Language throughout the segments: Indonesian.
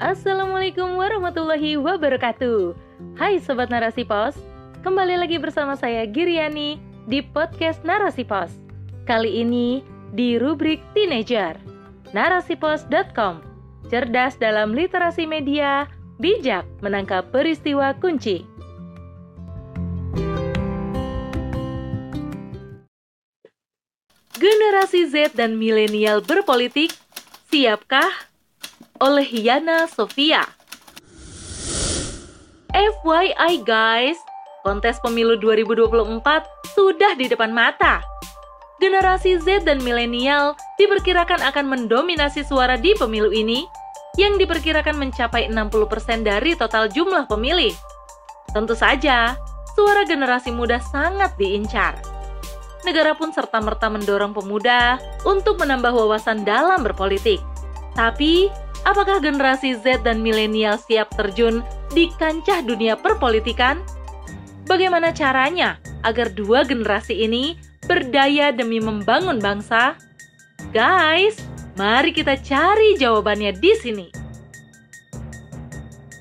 Assalamualaikum warahmatullahi wabarakatuh. Hai sobat Narasi Pos, kembali lagi bersama saya Giriani di podcast Narasi Pos. Kali ini di rubrik Teenager. Narasipos.com. Cerdas dalam literasi media, bijak menangkap peristiwa kunci. Generasi Z dan milenial berpolitik, siapkah? Oleh Yana Sofia. FYI guys, kontes pemilu 2024 sudah di depan mata. Generasi Z dan milenial diperkirakan akan mendominasi suara di pemilu ini yang diperkirakan mencapai 60% dari total jumlah pemilih. Tentu saja, suara generasi muda sangat diincar. Negara pun serta-merta mendorong pemuda untuk menambah wawasan dalam berpolitik. Tapi, Apakah generasi Z dan milenial siap terjun di kancah dunia perpolitikan? Bagaimana caranya agar dua generasi ini berdaya demi membangun bangsa? Guys, mari kita cari jawabannya di sini.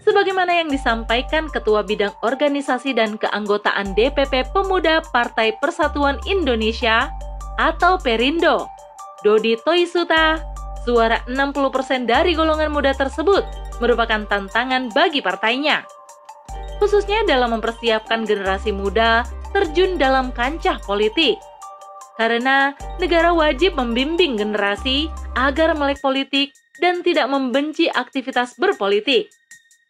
Sebagaimana yang disampaikan Ketua Bidang Organisasi dan Keanggotaan DPP Pemuda Partai Persatuan Indonesia atau Perindo, Dodi Toisuta Suara 60% dari golongan muda tersebut merupakan tantangan bagi partainya. Khususnya dalam mempersiapkan generasi muda terjun dalam kancah politik. Karena negara wajib membimbing generasi agar melek politik dan tidak membenci aktivitas berpolitik.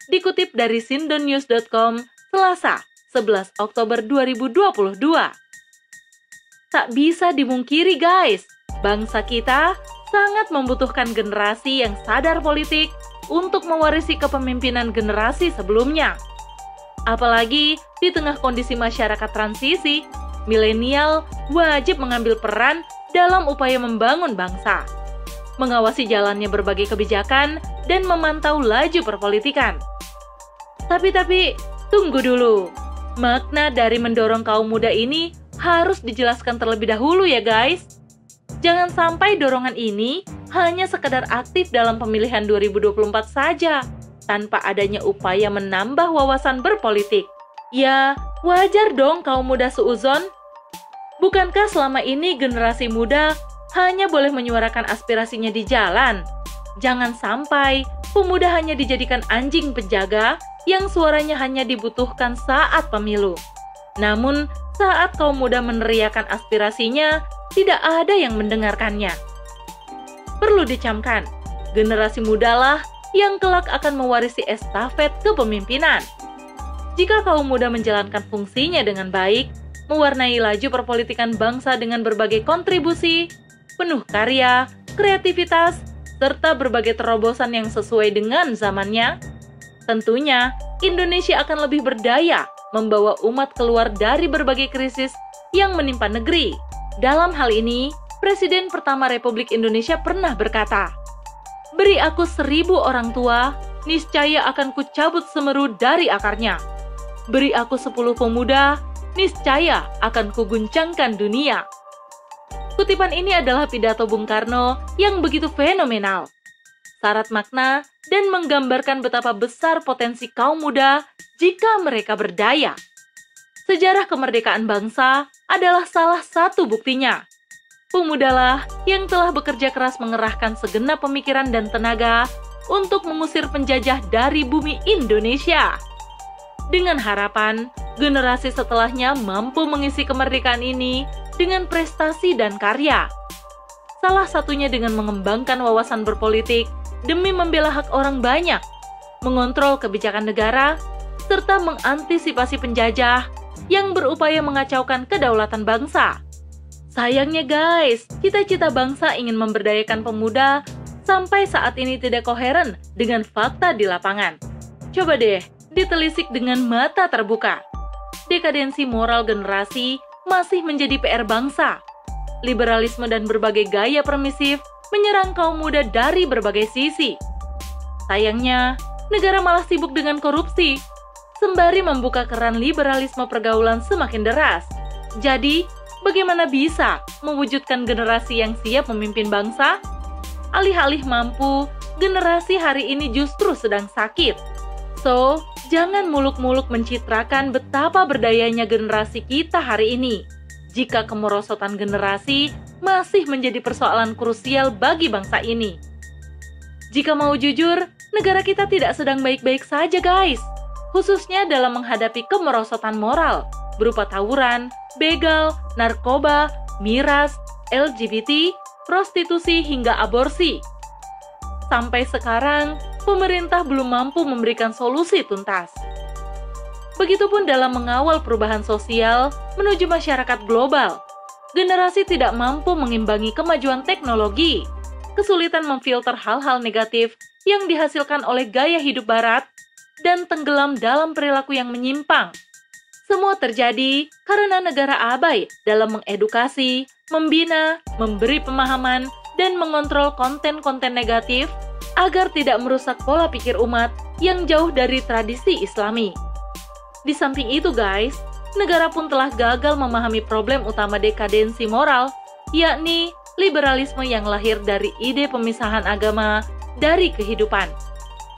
Dikutip dari sindonnews.com, Selasa, 11 Oktober 2022. Tak bisa dimungkiri guys, bangsa kita sangat membutuhkan generasi yang sadar politik untuk mewarisi kepemimpinan generasi sebelumnya. Apalagi di tengah kondisi masyarakat transisi, milenial wajib mengambil peran dalam upaya membangun bangsa, mengawasi jalannya berbagai kebijakan, dan memantau laju perpolitikan. Tapi-tapi, tunggu dulu. Makna dari mendorong kaum muda ini harus dijelaskan terlebih dahulu ya guys. Jangan sampai dorongan ini hanya sekedar aktif dalam pemilihan 2024 saja, tanpa adanya upaya menambah wawasan berpolitik. Ya, wajar dong kaum muda seuzon. Bukankah selama ini generasi muda hanya boleh menyuarakan aspirasinya di jalan? Jangan sampai pemuda hanya dijadikan anjing penjaga yang suaranya hanya dibutuhkan saat pemilu. Namun, saat kaum muda meneriakan aspirasinya, tidak ada yang mendengarkannya. Perlu dicamkan, generasi mudalah yang kelak akan mewarisi estafet kepemimpinan. Jika kaum muda menjalankan fungsinya dengan baik, mewarnai laju perpolitikan bangsa dengan berbagai kontribusi, penuh karya, kreativitas, serta berbagai terobosan yang sesuai dengan zamannya, tentunya Indonesia akan lebih berdaya membawa umat keluar dari berbagai krisis yang menimpa negeri. Dalam hal ini, Presiden pertama Republik Indonesia pernah berkata, Beri aku seribu orang tua, niscaya akan kucabut semeru dari akarnya. Beri aku sepuluh pemuda, niscaya akan kuguncangkan dunia. Kutipan ini adalah pidato Bung Karno yang begitu fenomenal. Syarat makna dan menggambarkan betapa besar potensi kaum muda jika mereka berdaya. Sejarah kemerdekaan bangsa adalah salah satu buktinya. Pemudalah yang telah bekerja keras mengerahkan segenap pemikiran dan tenaga untuk mengusir penjajah dari bumi Indonesia. Dengan harapan, generasi setelahnya mampu mengisi kemerdekaan ini dengan prestasi dan karya. Salah satunya dengan mengembangkan wawasan berpolitik demi membela hak orang banyak, mengontrol kebijakan negara, serta mengantisipasi penjajah yang berupaya mengacaukan kedaulatan bangsa. Sayangnya guys, cita-cita bangsa ingin memberdayakan pemuda sampai saat ini tidak koheren dengan fakta di lapangan. Coba deh, ditelisik dengan mata terbuka. Dekadensi moral generasi masih menjadi PR bangsa. Liberalisme dan berbagai gaya permisif menyerang kaum muda dari berbagai sisi. Sayangnya, negara malah sibuk dengan korupsi sembari membuka keran liberalisme pergaulan semakin deras. Jadi, bagaimana bisa mewujudkan generasi yang siap memimpin bangsa? Alih-alih mampu generasi hari ini justru sedang sakit. So, jangan muluk-muluk mencitrakan betapa berdayanya generasi kita hari ini. Jika kemerosotan generasi masih menjadi persoalan krusial bagi bangsa ini. Jika mau jujur, negara kita tidak sedang baik-baik saja, guys. Khususnya dalam menghadapi kemerosotan moral berupa tawuran, begal, narkoba, miras, LGBT, prostitusi, hingga aborsi. Sampai sekarang, pemerintah belum mampu memberikan solusi tuntas. Begitupun dalam mengawal perubahan sosial menuju masyarakat global, generasi tidak mampu mengimbangi kemajuan teknologi, kesulitan memfilter hal-hal negatif yang dihasilkan oleh gaya hidup Barat, dan tenggelam dalam perilaku yang menyimpang. Semua terjadi karena negara abai dalam mengedukasi, membina, memberi pemahaman, dan mengontrol konten-konten negatif agar tidak merusak pola pikir umat yang jauh dari tradisi Islami. Di samping itu, guys, negara pun telah gagal memahami problem utama dekadensi moral, yakni liberalisme yang lahir dari ide pemisahan agama dari kehidupan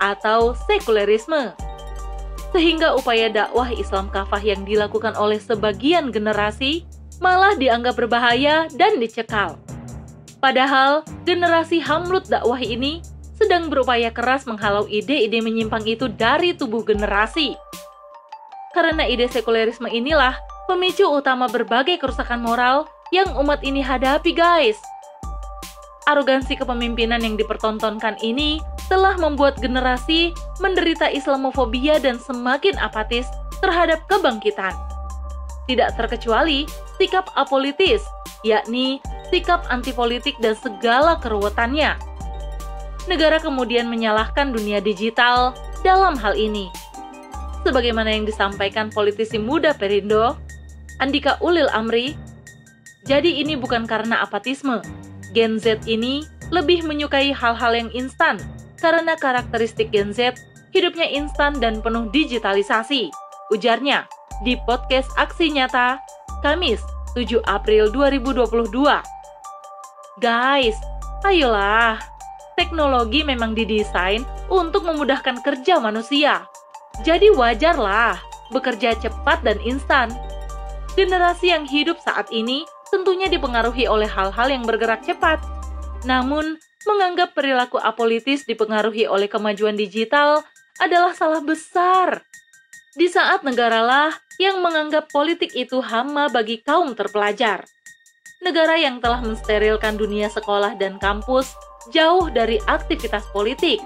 atau sekulerisme. Sehingga upaya dakwah Islam kafah yang dilakukan oleh sebagian generasi malah dianggap berbahaya dan dicekal. Padahal, generasi Hamlut dakwah ini sedang berupaya keras menghalau ide-ide menyimpang itu dari tubuh generasi. Karena ide sekulerisme inilah pemicu utama berbagai kerusakan moral yang umat ini hadapi, guys. Arogansi kepemimpinan yang dipertontonkan ini telah membuat generasi menderita Islamofobia dan semakin apatis terhadap kebangkitan. Tidak terkecuali sikap apolitis, yakni sikap antipolitik dan segala keruwetannya. Negara kemudian menyalahkan dunia digital dalam hal ini. Sebagaimana yang disampaikan politisi muda Perindo, Andika Ulil Amri, jadi ini bukan karena apatisme. Gen Z ini lebih menyukai hal-hal yang instan karena karakteristik Gen Z hidupnya instan dan penuh digitalisasi. Ujarnya di podcast Aksi Nyata, Kamis 7 April 2022. Guys, ayolah. Teknologi memang didesain untuk memudahkan kerja manusia. Jadi wajarlah bekerja cepat dan instan. Generasi yang hidup saat ini tentunya dipengaruhi oleh hal-hal yang bergerak cepat. Namun, menganggap perilaku apolitis dipengaruhi oleh kemajuan digital adalah salah besar. Di saat negaralah yang menganggap politik itu hama bagi kaum terpelajar negara yang telah mensterilkan dunia sekolah dan kampus jauh dari aktivitas politik,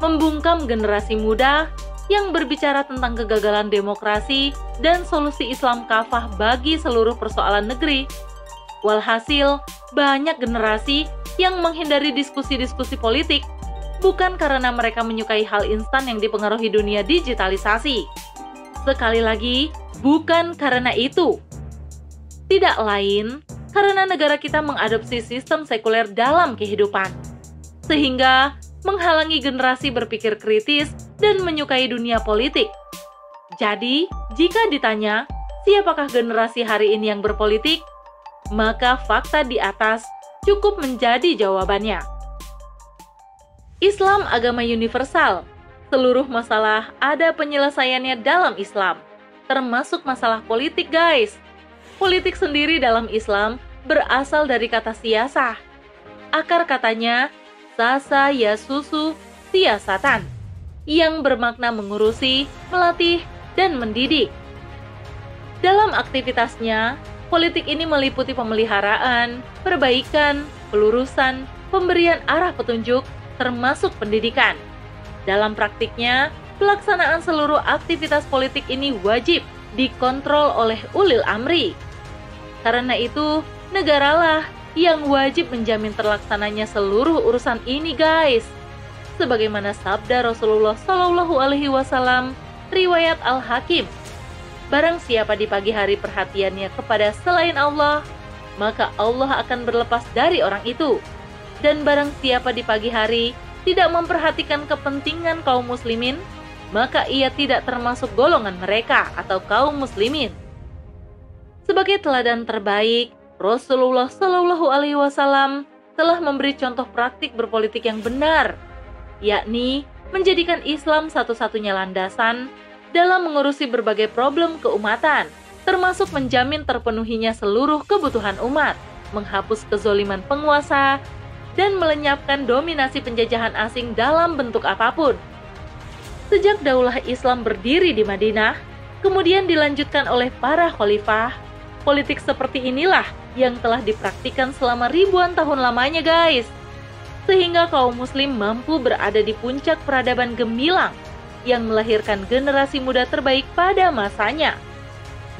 membungkam generasi muda yang berbicara tentang kegagalan demokrasi dan solusi Islam kafah bagi seluruh persoalan negeri. Walhasil, banyak generasi yang menghindari diskusi-diskusi politik bukan karena mereka menyukai hal instan yang dipengaruhi dunia digitalisasi. Sekali lagi, bukan karena itu. Tidak lain karena negara kita mengadopsi sistem sekuler dalam kehidupan, sehingga menghalangi generasi berpikir kritis dan menyukai dunia politik. Jadi, jika ditanya, siapakah generasi hari ini yang berpolitik? Maka fakta di atas cukup menjadi jawabannya. Islam agama universal. Seluruh masalah ada penyelesaiannya dalam Islam, termasuk masalah politik, guys. Politik sendiri dalam Islam berasal dari kata siasah. Akar katanya sasa yasusu siasatan yang bermakna mengurusi, melatih, dan mendidik. Dalam aktivitasnya, politik ini meliputi pemeliharaan, perbaikan, pelurusan, pemberian arah petunjuk, termasuk pendidikan. Dalam praktiknya, pelaksanaan seluruh aktivitas politik ini wajib dikontrol oleh ulil amri, karena itu, negaralah yang wajib menjamin terlaksananya seluruh urusan ini, guys. Sebagaimana sabda Rasulullah Shallallahu Alaihi Wasallam, riwayat Al Hakim. Barang siapa di pagi hari perhatiannya kepada selain Allah, maka Allah akan berlepas dari orang itu. Dan barang siapa di pagi hari tidak memperhatikan kepentingan kaum muslimin, maka ia tidak termasuk golongan mereka atau kaum muslimin. Sebagai teladan terbaik, Rasulullah Shallallahu Alaihi Wasallam telah memberi contoh praktik berpolitik yang benar, yakni menjadikan Islam satu-satunya landasan dalam mengurusi berbagai problem keumatan, termasuk menjamin terpenuhinya seluruh kebutuhan umat, menghapus kezoliman penguasa, dan melenyapkan dominasi penjajahan asing dalam bentuk apa pun. Sejak daulah Islam berdiri di Madinah, kemudian dilanjutkan oleh para khalifah, politik seperti inilah yang telah dipraktikkan selama ribuan tahun lamanya guys. Sehingga kaum muslim mampu berada di puncak peradaban gemilang yang melahirkan generasi muda terbaik pada masanya.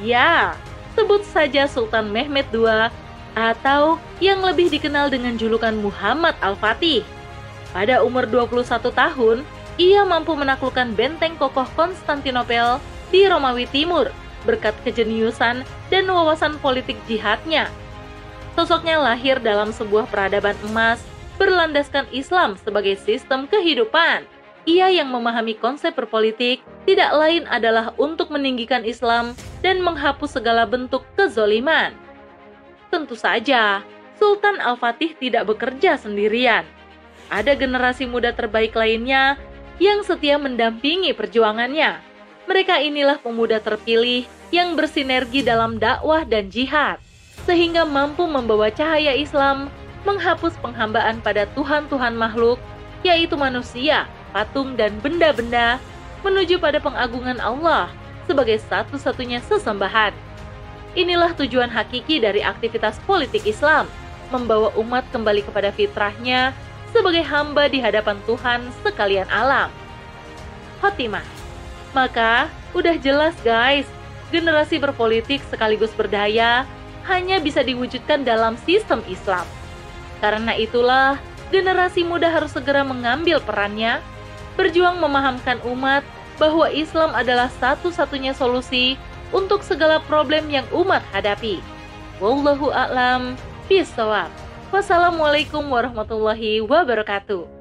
Ya, sebut saja Sultan Mehmet II atau yang lebih dikenal dengan julukan Muhammad Al-Fatih. Pada umur 21 tahun, ia mampu menaklukkan benteng kokoh Konstantinopel di Romawi Timur berkat kejeniusan dan wawasan politik jihadnya. Sosoknya lahir dalam sebuah peradaban emas berlandaskan Islam sebagai sistem kehidupan. Ia yang memahami konsep berpolitik tidak lain adalah untuk meninggikan Islam dan menghapus segala bentuk kezoliman. Tentu saja, Sultan Al-Fatih tidak bekerja sendirian. Ada generasi muda terbaik lainnya yang setia mendampingi perjuangannya. Mereka inilah pemuda terpilih yang bersinergi dalam dakwah dan jihad, sehingga mampu membawa cahaya Islam menghapus penghambaan pada Tuhan-Tuhan makhluk, yaitu manusia, patung, dan benda-benda, menuju pada pengagungan Allah sebagai satu-satunya sesembahan. Inilah tujuan hakiki dari aktivitas politik Islam, membawa umat kembali kepada fitrahnya sebagai hamba di hadapan Tuhan sekalian alam. Khotimah. Maka, udah jelas guys, generasi berpolitik sekaligus berdaya hanya bisa diwujudkan dalam sistem Islam. Karena itulah, generasi muda harus segera mengambil perannya, berjuang memahamkan umat bahwa Islam adalah satu-satunya solusi untuk segala problem yang umat hadapi. Wallahu a'lam bishawab. Wassalamualaikum warahmatullahi wabarakatuh.